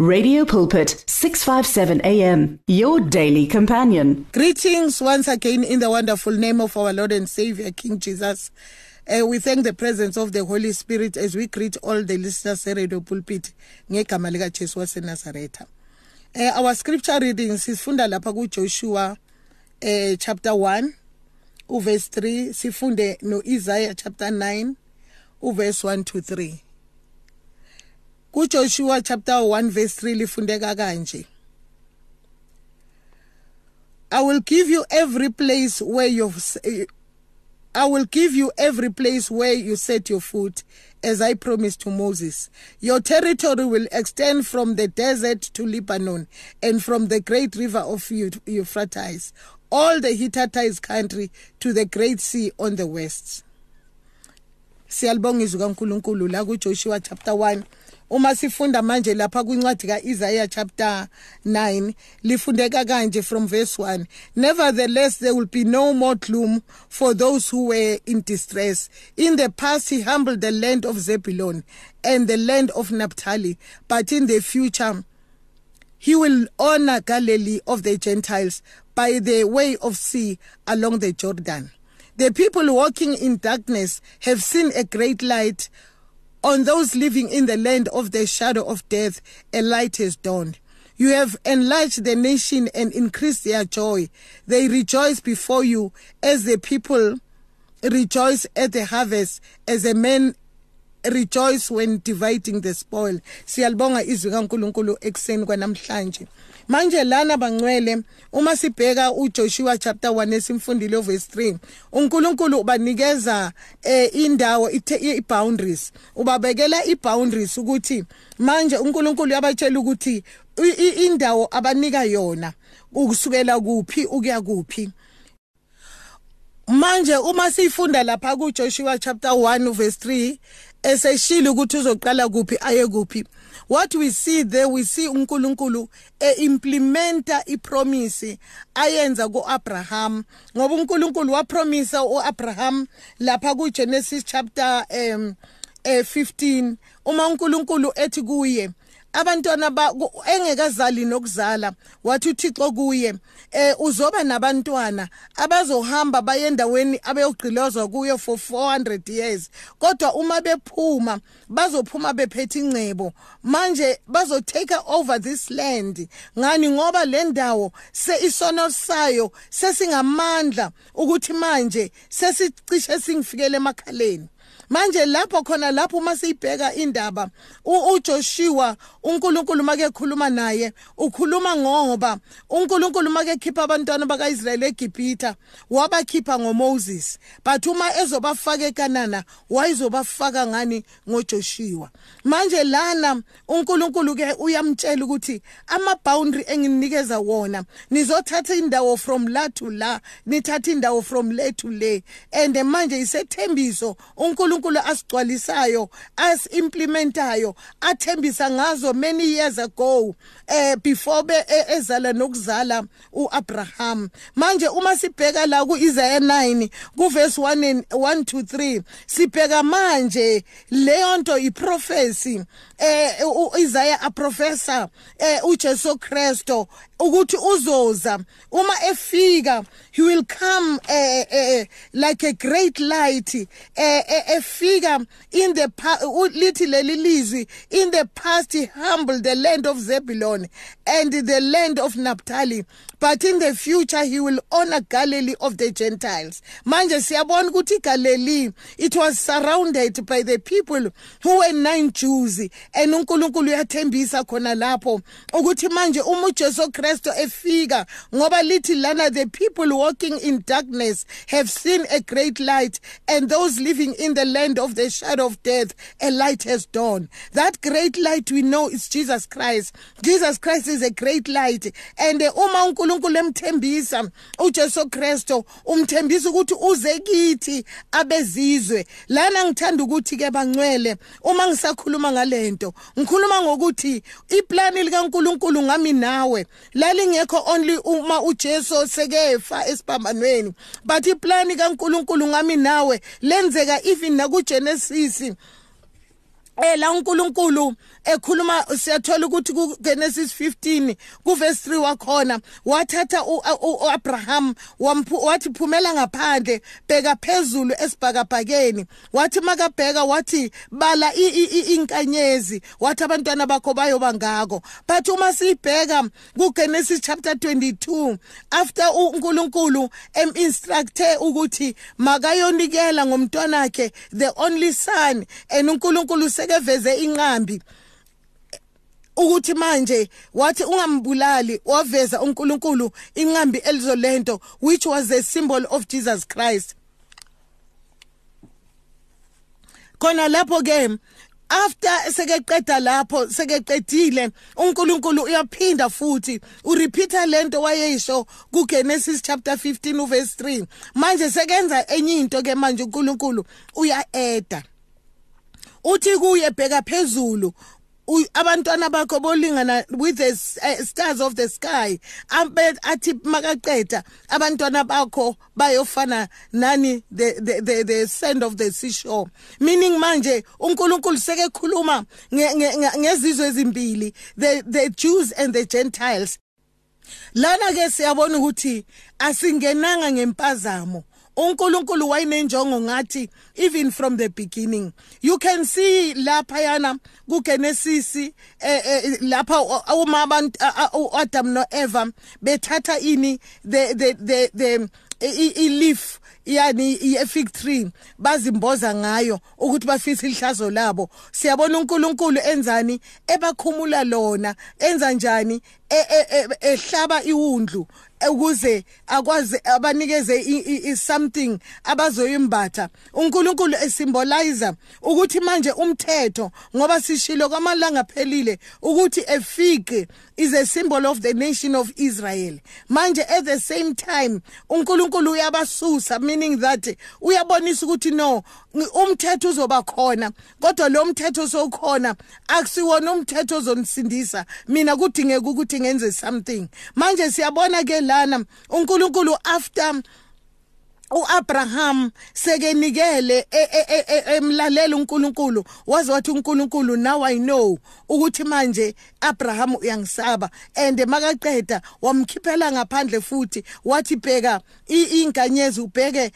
Radio Pulpit 657 AM your daily companion. Greetings once again in the wonderful name of our Lord and Savior King Jesus. Uh, we thank the presence of the Holy Spirit as we greet all the listeners at Radio Pulpit. Uh, our scripture readings sifunda lapha kuJoshua uh, chapter 1 uverse 3 sifunde no Isaiah chapter 9 uverse 1 to 3. kuJoshua chapter 1 verse 3 lifundeka kanje I will give you every place where you eh, I will give you every place where you set your foot as I promised to Moses. Your territory will extend from the desert to Lebanon and from the great river of Euphrates, all the Hittite country to the great sea on the west. Siyalibonga izwi kaNkuluNkulu la kuJoshua chapter 1 uma sifunda manje lapha kwincwadi kaIsaiah chapter 9 lifundeka kanje from verse 1 nevertheless there will be no more gloom for those who were in distress. In the past he humbled the land of Zebulun and the land of Naphtali but in the future he will honor Galilee of the Gentiles by the way of sea along the Jordan. The people walking in darkness have seen a great light On those living in the land of the shadow of death, a light has dawned. You have enlarged the nation and increased their joy. They rejoice before you as the people rejoice at the harvest, as a man rejoice when dividing the spoil. Manje lana bangcwele uma sibheka uJoshua chapter 1 esimfundile verse 3 uNkulunkulu ubanikeza eh indawo iboundaries. Ubabekela iboundaries ukuthi manje uNkulunkulu yabatshela ukuthi indawo abanika yona ukusukela kuphi ukuya kuphi. Manje uma sifunda lapha kuJoshua chapter 1 verse 3 eseshilo ukuthi uzoqala kuphi aye kuphi what we see there we see uNkulunkulu eimplementa ipromise ayenza kuAbraham ngoba uNkulunkulu wapromisa uAbraham lapha kuGenesis chapter um eh 15 uma uNkulunkulu ethi kuye abantwana engekazali nokuzala wathi uThixo kuye eh uzoba nabantwana abazohamba baye endaweni abeyogqilozwa kuyo for 400 years. Kodwa uma bephuma bazophuma bephethe ingcebo. Manje bazo take over this land. Ngani? Ngoba le ndawo se isono sayo sesingamandla ukuthi manje sesicishe singifikele emakhaleni. Manje lapho khona lapho uma siyibheka indaba uJoshua uNkulunkulu make ekhuluma naye ukhuluma ngoba uNkulunkulu make ekhipha abantwana bakaIsrayeli eGibhitha wabakhipha ngoMoses. But uma ezobafaka eKanana wayizobafaka ngani? ngoJoshua. Manje lana uNkulunkulu ke uyamtshela ukuthi ama boundary enginikeza wona nizothatha indawo from la to la nithatha indawo from le to le. And manje isethembiso uNkulunkulu uNkulunkulu asigcwalisayo asimplementayo athembisa ngazo many years ago eh before be e, ezala nokuzala uAbraham. Manje uma sibheka la kuIsaiah 9 kuverse 1 1 to 3 sibheka manje leyo nto iprofesi eh uIsaiah aprofesa eh uJesu Kristo ukuthi uzoza. Uma efika he will come eh, eh, like a great light eh, efika in the lithi leli in the past he humbled the land of Zebulun and the land of Naphtali but in the future he will honor Galilee of the Gentiles. Manje siyabona ukuthi Galilee it was surrounded by the people who were nine Jews and uNkulunkulu uyathembisa khona lapho ukuthi manje uma uJesu Kristo efika ngoba lithi lana the people walking in darkness have seen a great light and those living in the land of the shadow of death a light has dawned. That great light we know is Jesus Christ. Jesus Christ is a great light. And uma uNkulunkulu emthembisa uJesu Kristo umthembisa ukuthi uze kithi abezizwe. Lana ngithanda ukuthi ke bangcwele uma ngisakhuluma ngalento ngikhuluma ngokuthi iplan likaNkulunkulu ngami nawe. Lalingekho only uma uJesu sekefa esibhambanweni but iplan kaNkulunkulu ngami nawe lenzeka even nakuGenesis eh la uNkulunkulu ekhuluma siyathola ukuthi ku Genesis 15 ku verse 3 wakhona wathatha uAbraham wathi phumela ngaphandle bheka phezulu esibhakabhakeni. Wathi makabheka wathi bala inkanyezi. Wathi abantwana bakho bayoba ngako. But uma sibheka ku Genesis chapter 22 after uNkulunkulu em instructe ukuthi makayonikela ngomntwana wakhe the only son and uNkulunkulu sekeveze inqambi. Ukuthi manje wathi ungambulali waveza uNkulunkulu inqambi elizolento which was a symbol of Jesus Christ. Khona lapho ke after sekeqeda lapho sekeqedile uNkulunkulu uyaphinda futhi urepeata lento wayeyisho kuGenesis chapter 15 verse 3 manje sekenza enye into ke manje uNkulunkulu uya eda uthi kuye bheka phezulu abantwana bakho bolingana with the uh, stars of the sky. Ambe athi makaqeda abantwana bakho bayofana nani the the the, the sand of the seashore. Meaning manje uNkulunkulu sekekhuluma ngezizwe ezimbili the the Jews and the Gentiles. Lana ke siyabona ukuthi asingenanga ngempazamo. uNkulunkulu wayenenjongo ngathi even from the beginning you can see lapha yana kuGenesis eh, eh, lapha uma abantu uAdam noEva bethatha ini the the the the i leaf yani i-fig tree bazimboza ngayo ukuthi bafise ihlazo labo. Siyabona uNkulunkulu enzani? Ebakhumula lona enza njani? Ehlaba iwundlu ukuze akwazi abanikeze something abazoyimbatha. uNkulunkulu esymbolizer ukuthi manje umthetho ngoba sishilo kwamalanga phelile ukuthi fig is a symbol of the nation of Israel. Manje at the same time uNkulunkulu uyabasusa meaning that uyabonisa ukuthi no umthetho uzoba khona kodwa lo mthetho sokhona akusiwona umthetho ozonisindisa mina kudingeka ukuthi ngenze something. Manje siyabona ke lana uNkulunkulu after uAbraham sekenikele e, e, e, emlalela uNkulunkulu waze wathi uNkulunkulu now I know ukuthi manje Abraham uyangisaba and makaqeda wamkhiphela ngaphandle futhi wathi bheka inkanyezi ubheke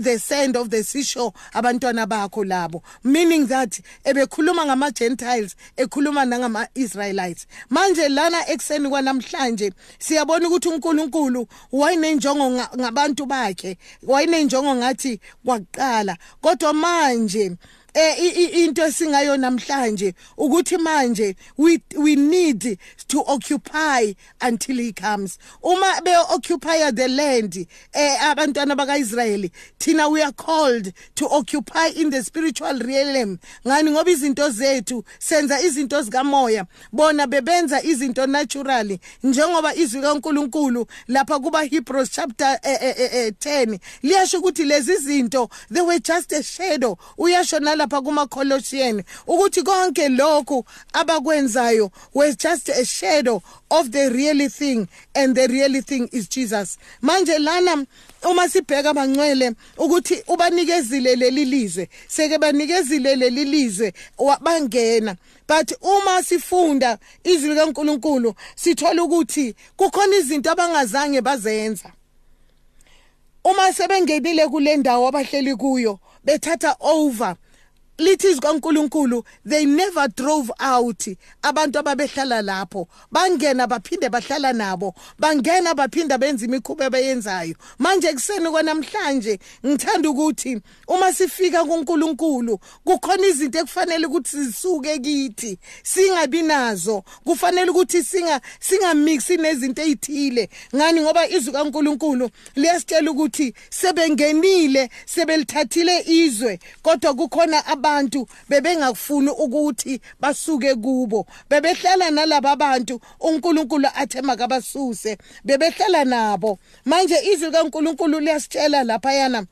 the sand of the seashore abantwana bakho labo meaning that ebekhuluma ngama Gentiles ekhuluma nangama Israelites manje lana ekseni kwanamhlanje siyabona ukuthi uNkulunkulu wayenenjongo ngabantu bakhe wayinenjongo ngathi kwaqala kodwa manje eh into esingayo namhlanje ukuthi manje we we need to occupy until he comes. Uma be occupy the land eh abantwana bakaIsrael thina we are called to occupy in the spiritual realm. Ngani? Ngoba izinto zethu senza izinto zikamoya bona bebenza izinto naturally. Njengoba izwi kaNkuluNkulu lapha kuba Hebrews chapter eh, eh, eh, 10 liyasho ukuthi lezi zinto they were just a shadow. Uyasho lapha kuma Colossians ukuthi konke lokhu abakwenzayo was just a shadow of the real thing and the real thing is Jesus. Manje lana uma sibheka abangcwele ukuthi ubanikezile leli lizwe seke banikezile leli lizwe bangena but uma sifunda izwi kaNkuluNkulu sithola ukuthi kukhona izinto abangazange bazenza. Uma sebengenile kule ndawo abahleli kuyo bethatha over lithi zikaNkuluNkulu they never drove out abantu ababehlala lapho. Bangena baphinde bahlala nabo. Bangena baphinda benza imikhuba abayenzayo manje kuseni kwanamhlanje ngithanda ukuthi uma sifika kuNkulunkulu kukhona izinto ekufanele ukuthi zisuke kithi singabi nazo. Kufanele ukuthi singa singamixi nezinto ezithile ngani? Ngoba izwi kaNkulunkulu liyasitshela ukuthi sebengenile sebelithathile izwe kodwa kukhona abantu bebengakufuni ukuthi basuke kubo. Bebehlala nalabo bantu uNkulunkulu athe makabasuse bebehlala nabo. Manje izwi kaNkulunkulu liyasitshela lapha yana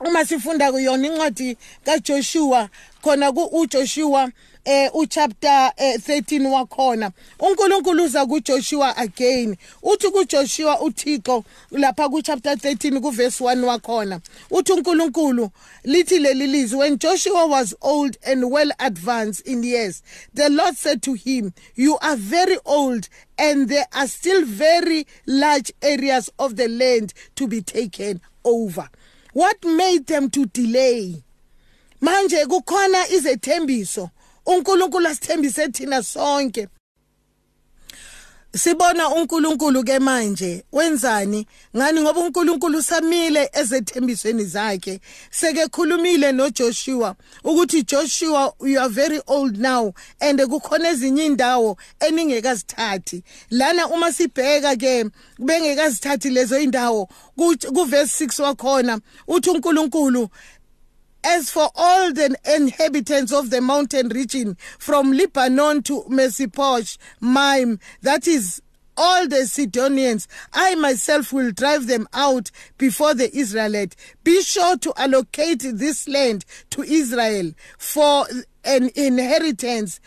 uma sifunda kuyona incwadi kaJoshua khona kuJoshua eh uchapter eh, 13 wakhona uNkulunkulu uza kuJoshua again. Uthi kuJoshua uThixo lapha kuchapter 13 kuverse 1 wakhona uthi uNkulunkulu lithi leli lizwi when Joshua was old and well advanced in years the Lord said to him you are very old and there are still very large areas of the land to be taken over what made them to delay? Manje kukhona izethembiso uNkulunkulu asithembise thina sonke. Sibona uNkulunkulu ke manje wenzani? Ngani? Ngoba uNkulunkulu usamile ezethembisweni zakhe. Seke khulumile noJoshua ukuthi Joshua you are very old now and kukhona ezinye indawo eningekazithathi. Lana uma sibheka ke bengekazithathi lezo indawo ku verse 6 wakhona uthi uNkulunkulu As for all the inhabitants of the mountain region from Lebanon to Mesiposh, Mime, that is all the Sidonians, I myself will drive them out before the Israelite. Be sure to allocate this land to Israel for an inheritance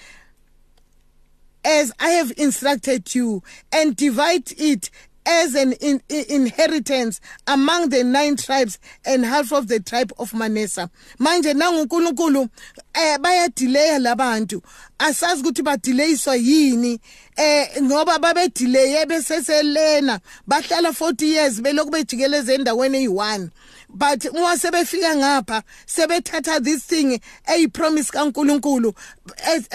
as I have instructed you, and divide it as an in, in, inheritance among the nine tribes and half of the tribe of Manasseh manje eh labantu asazi ukuthi badelayiswa yini. Eh ngoba babe delay beseselena. Bahlala 40 years belokhu bejikeleze endaweni eyi1 but uma sebefika ngapha sebethatha this thing eyipromise kaNkuluNkulu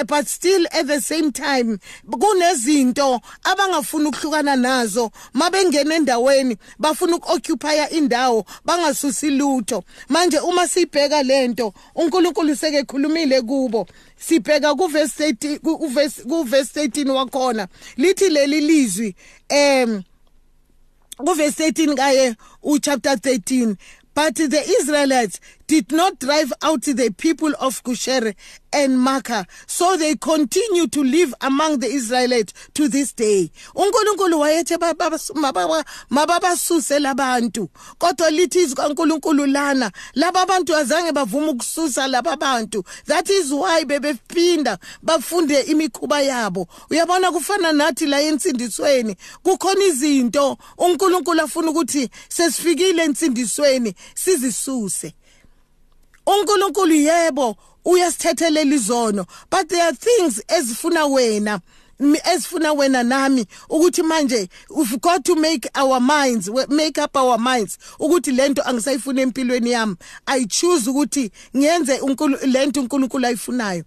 but still at the same time kunezinto abangafuna ukuhlukana nazo. Mabengena endaweni bafuna ukuoccupy indawo bangasusi lutho. Manje uma sibheka lento uNkulunkulu seke khulumile kubo. Sibheka kuverse 30 kuverse 13 wakhona. Lithi leli lizwi em kuverse 13 kaye uchapter 13 but the Israelites did not drive out the people of Kusher and Makkah so they continue to live among the Israelites to this day. uNkulunkulu wayethe mababasuse labantu kodwa lithi kaNkulunkulu lana laba bantu azange bavuma ukususa laba bantu. That is why bebephinda bafunde imikhuba yabo. Uyabona kufana nathi la ensindisweni kukhona izinto uNkulunkulu afuna ukuthi sesifikile ensindisweni sizisuse. uNkulunkulu yebo uyasithethelela izono but there are things ezifuna wena esifuna wena nami ukuthi manje we've got to make our minds make up our minds ukuthi lento angisayifuna empilweni yami. I choose ukuthi ngiyenze lento uNkulunkulu ayifunayo.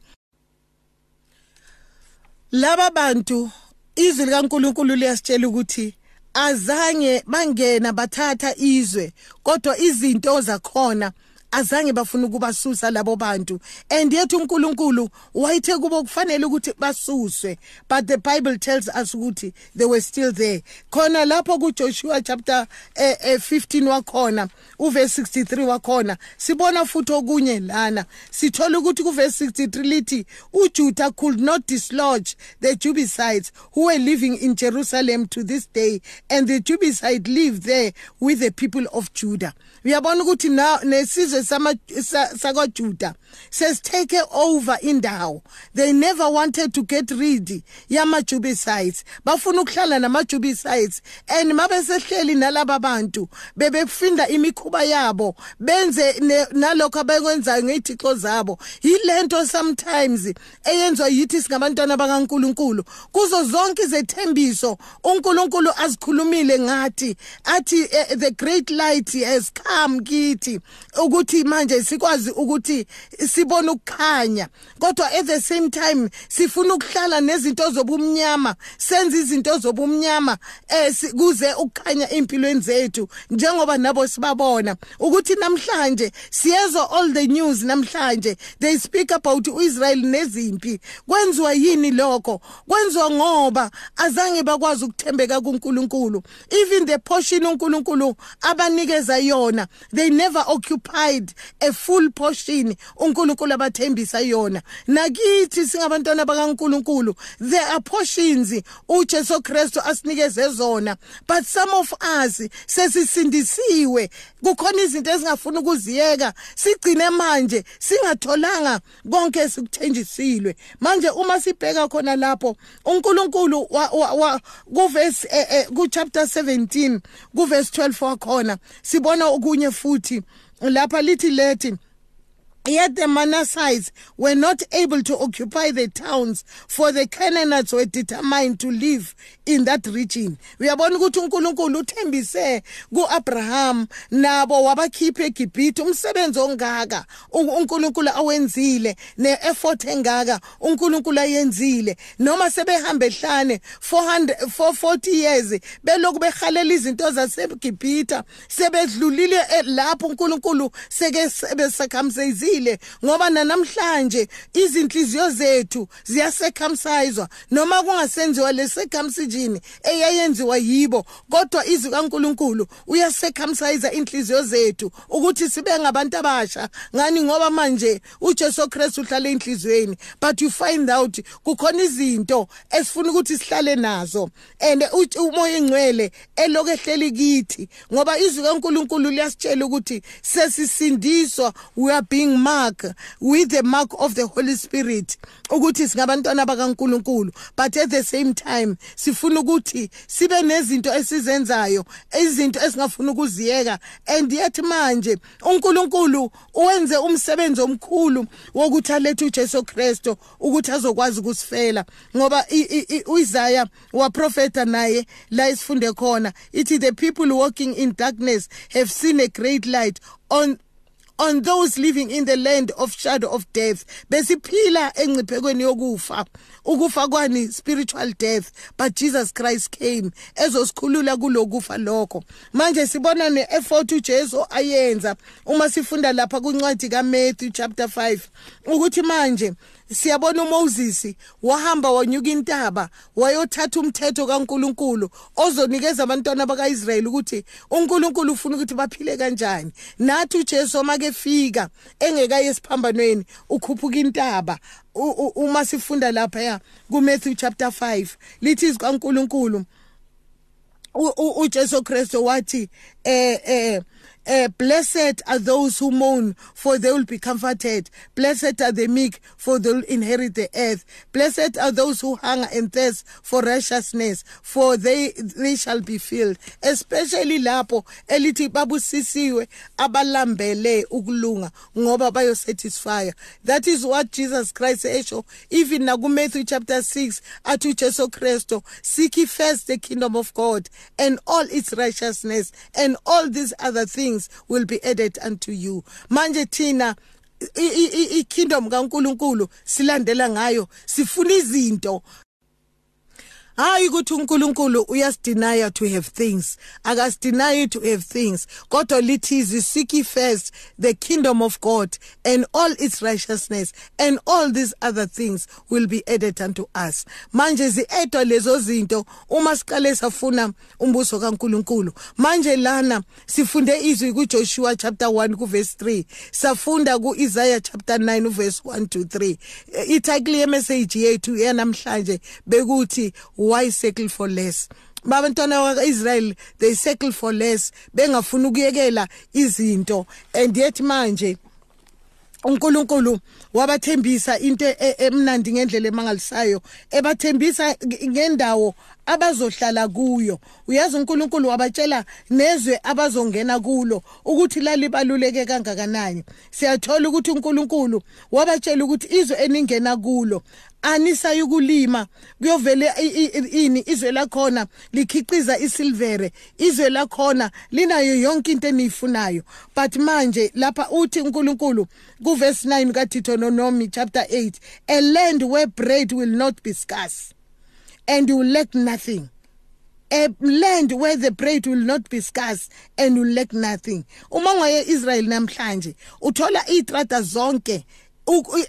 Laba bantu izwi likaNkulunkulu liyasitshela ukuthi azange bangena bathatha izwe kodwa izinto zakhona azange bafuna ukubasusa labo bantu. And yethu uNkulunkulu wayithe kubo kufanele ukuthi basuswe. But the bible tells us ukuthi they were still there. Khona lapho kuJoshua chapter eh, eh, 15 wakhona uverse 63 wakhona sibona futhi okunye lana. Sithola ukuthi kuverse 63 lithi uJudah could not dislodge the Jebusites who were living in Jerusalem to this day and the Jebusites live there with the people of Judah. Uyabona ukuthi nesizwe sakwajuda sesitake over indawo. They never wanted to get rid yama-jubicides bafuna ukuhlala nama-jubicides and mabesehleli nalaba bantu bebefinda imikhuba yabo benze nalokho abakwenzayo ngey'thixo zabo. Yilento sometimes eyenzwa yithi singabantwana bakankulunkulu kuzo zonke izethembiso unkulunkulu azikhulumile ngathi athi eh, the great light has come kithi ukuthi manje sikwazi ukuthi sibone ukukhanya. Kodwa at the same time sifuna ukuhlala nezinto zobumnyama senze izinto zobumnyama eh kuze ukukhanya empilweni zethu njengoba nabo sibabona. Ukuthi namhlanje siyezwa all the news namhlanje they speak about uIsrael nezimpi. Kwenziwa yini lokho? Kwenziwa ngoba azange bakwazi ukuthembeka kuNkulunkulu. Even the portion uNkulunkulu abanikeza yona they never occupied guaranteed a full portion. uNkulunkulu abathembisa yona. Nakithi singabantwana bakaNkulunkulu there are portions uJesu Kristu asinikeze zona but some of us sesisindisiwe. Kukhona izinto ezingafuna ukuziyeka sigcine manje singatholanga konke esikuthenjisilwe manje uma sibheka khona lapho uNkulunkulu kuverse eh, eh, ku chapter 17 kuverse 12 wakhona sibona okunye futhi. Lapha lithi lethi Yet the Manassites were not able to occupy the towns for the Canaanites were determined to live in that region. Uyabona ukuthi uNkulunkulu uthembise kuAbraham nabo wabakhipha eGibhithe. Umsebenzi ongaka uNkulunkulu awenzile neeffort engaka uNkulunkulu ayenzile. Noma sebehambe ehlane 400 440 years belokhu behalela izinto zaseGibhithe sebedlulile eh, lapho uNkulunkulu seke sebesakhamsizile sibuyile ngoba namhlanje izinhliziyo zethu ziyasecircumciswa noma kungasenziwa lesecircumcision eyayenziwa yibo kodwa izwi kaNkuluNkulu uyasecircumcise inhliziyo zethu ukuthi sibe ngabantu abasha. Ngani? Ngoba manje uJesu Kristu uhlala enhlizweni but you find out kukhona izinto esifuna ukuthi sihlale nazo. And umoya engcwele eloku ehleli kithi ngoba izwi kaNkuluNkulu liyasitshela ukuthi sesisindiswa we are being mark with the mark of the holy spirit ukuthi singabantwana bakaNkuluNkulu but at the same time sifuna ukuthi sibe nezinto esizenzayo izinto esingafuna ukuziyeka. And yet manje uNkulunkulu uwenze umsebenzi omkhulu wokuthi alethe uJesu Kristo ukuthi azokwazi ukusifela. Ngoba uIsaiah waprofeta naye la isifunde khona ithi the people walking in darkness have seen a great light on on those living in the land of shadow of death. Besiphila engciphekweni yokufa ukufa kwani spiritual death. But Jesus Christ came ezosikhulula kulokufa lokho. Manje sibona neeffort uJesu ayenza. Uma sifunda lapha kuncwadi kaMatthew chapter 5 ukuthi manje siyabona uMoses wahamba wanyuka intaba wayothatha umthetho kaNkuluNkulu ozonikeza abantwana bakaIsrayeli ukuthi uNkulunkulu ufuna ukuthi baphile kanjani. Nathi uJesu make fika engekaye esiphambanweni ukhuphuka intaba. Uma sifunda lapha ya kuMatthew chapter 5 lithi izikaNkulunkulu uJesu Kristu wathi eh eh Uh, blessed are those who mourn, for they will be comforted. Blessed are the meek, for they will inherit the earth. Blessed are those who hunger and thirst for righteousness, for they they shall be filled. Especially lapho elithi babusisiwe abalambele ukulunga ngoba bayosatisfy. That is what Jesus Christ esho even na Matthew chapter 6 athi Jesu Christo seek first the kingdom of God and all its righteousness and all these other things will be added unto you. Manje thina i-kingdom kaNkuluNkulu silandela ngayo sifuna izinto hayi ukuthi uNkulunkulu uyasideny to have things. Akasideny to have things kodwa lithi seek first the kingdom of God and all its righteousness and all these other things will be added unto us. Manje ziedwa lezo zinto uma siqale safuna umbuso kaNkulunkulu. Manje lana sifunde izwi kuJoshua chapter 1 ku verse 3 safunda kuIsaiah chapter 9 verse 1 to 3 ititle ye message yethu yanamhlanje bekuthi why settle for less? Babantwana bakaIsrael they settle for less bengafuna ukuyekela izinto. And yet manje uNkulunkulu wabathembisa into e, emnandi ngendlela emangalisayo ebathembisa ngendawo abazohlala kuyo. Uyazi uNkulunkulu wabatshela nezwe abazongena kulo ukuthi lalibaluleke kangakanani. Siyathola ukuthi uNkulunkulu wabatshela ukuthi izwe eningena kulo anisayi ukulima kuyovele ini izwe lakhona likhiciza isilvere. Izwe lakhona linayo yonke into eniyifunayo. But manje lapha uthi uNkulunkulu kuverse 9 kaDeuteronomy chapter 8 a land where bread will not be scarce and you lack nothing. A land where the bread will not be scarce and you lack nothing. Uma ngaye Israel namhlanje uthola itrata zonke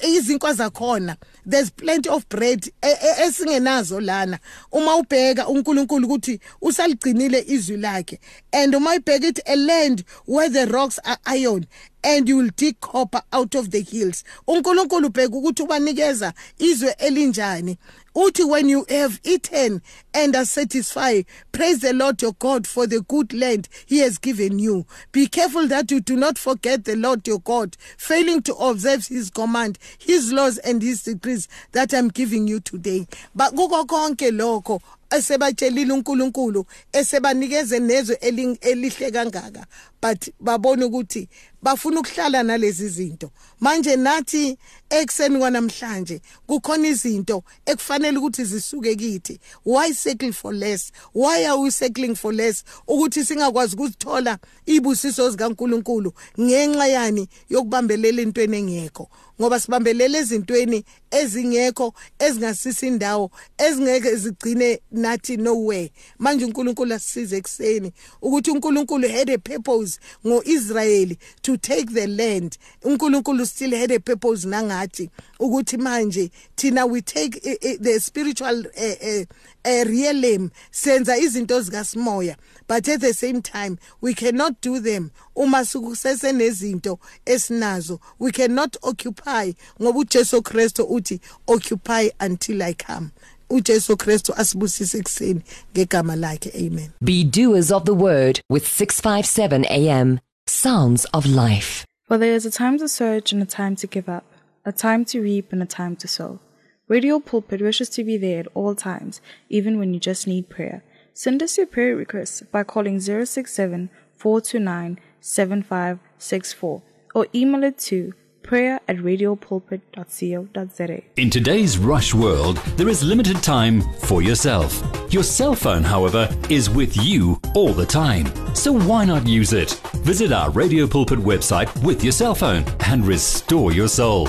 izinkwa zakhona there's plenty of bread e, e, esingenazo lana. Uma ubheka uNkulunkulu ukuthi usaligcinile izwi lakhe and uma ibheka it a land where the rocks are iron and you will dig copper out of the hills. uNkulunkulu bheka ukuthi ubanikeza izwe elinjani. Uthi when you have eaten and are satisfied praise the lord your god for the good land he has given you. Be careful that you do not forget the lord your god failing to observe his command his laws and his decrees that i'm giving you today. But kuko konke lokho esebatshelile uNkulunkulu esebanikeze nezwe elihle kangaka. But babona ukuthi bafuna ukuhlala nalezi zinto. Manje nathi ekseni kwanamhlanje kukhona izinto ekufanele ukuthi zisuke kithi. Why settle for less? Why are we settling for less? Ukuthi singakwazi ukuzithola ibusiso zikaNkuluNkulu ngenxa yani yokubambelela intweni engekho. Ngoba sibambelela ezintweni ezingekho ezingasisi indawo ezingeke zigcine nathi nowhere manje uNkulunkulu asisize ekseni ukuthi uNkulunkulu had a purpose ngoIsrael to take the land. uNkulunkulu still had a purpose nangathi ukuthi manje thina we take the spiritual uh, uh, uh, realm senza izinto zikaSimoya but at the same time we cannot do them uma sikusese nezinto esinazo. We cannot occupy ngoba uJesu Kristu uthi occupy until I come uJesu Kristu asibusise ekseni ngegama lakhe amen. Be doers of the word with 657 am sounds of life. For there is a time to search and a time to give up a time to reap and a time to sow. Radio Pulpit wishes to be there at all times, even when you just need prayer. Send us your prayer requests by calling 067 429 7564 or email it to prayer at radiopulpit.co.za. In today's rush world, there is limited time for yourself. Your cell phone, however, is with you all the time. So why not use it? Visit our Radio Pulpit website with your cell phone and restore your soul.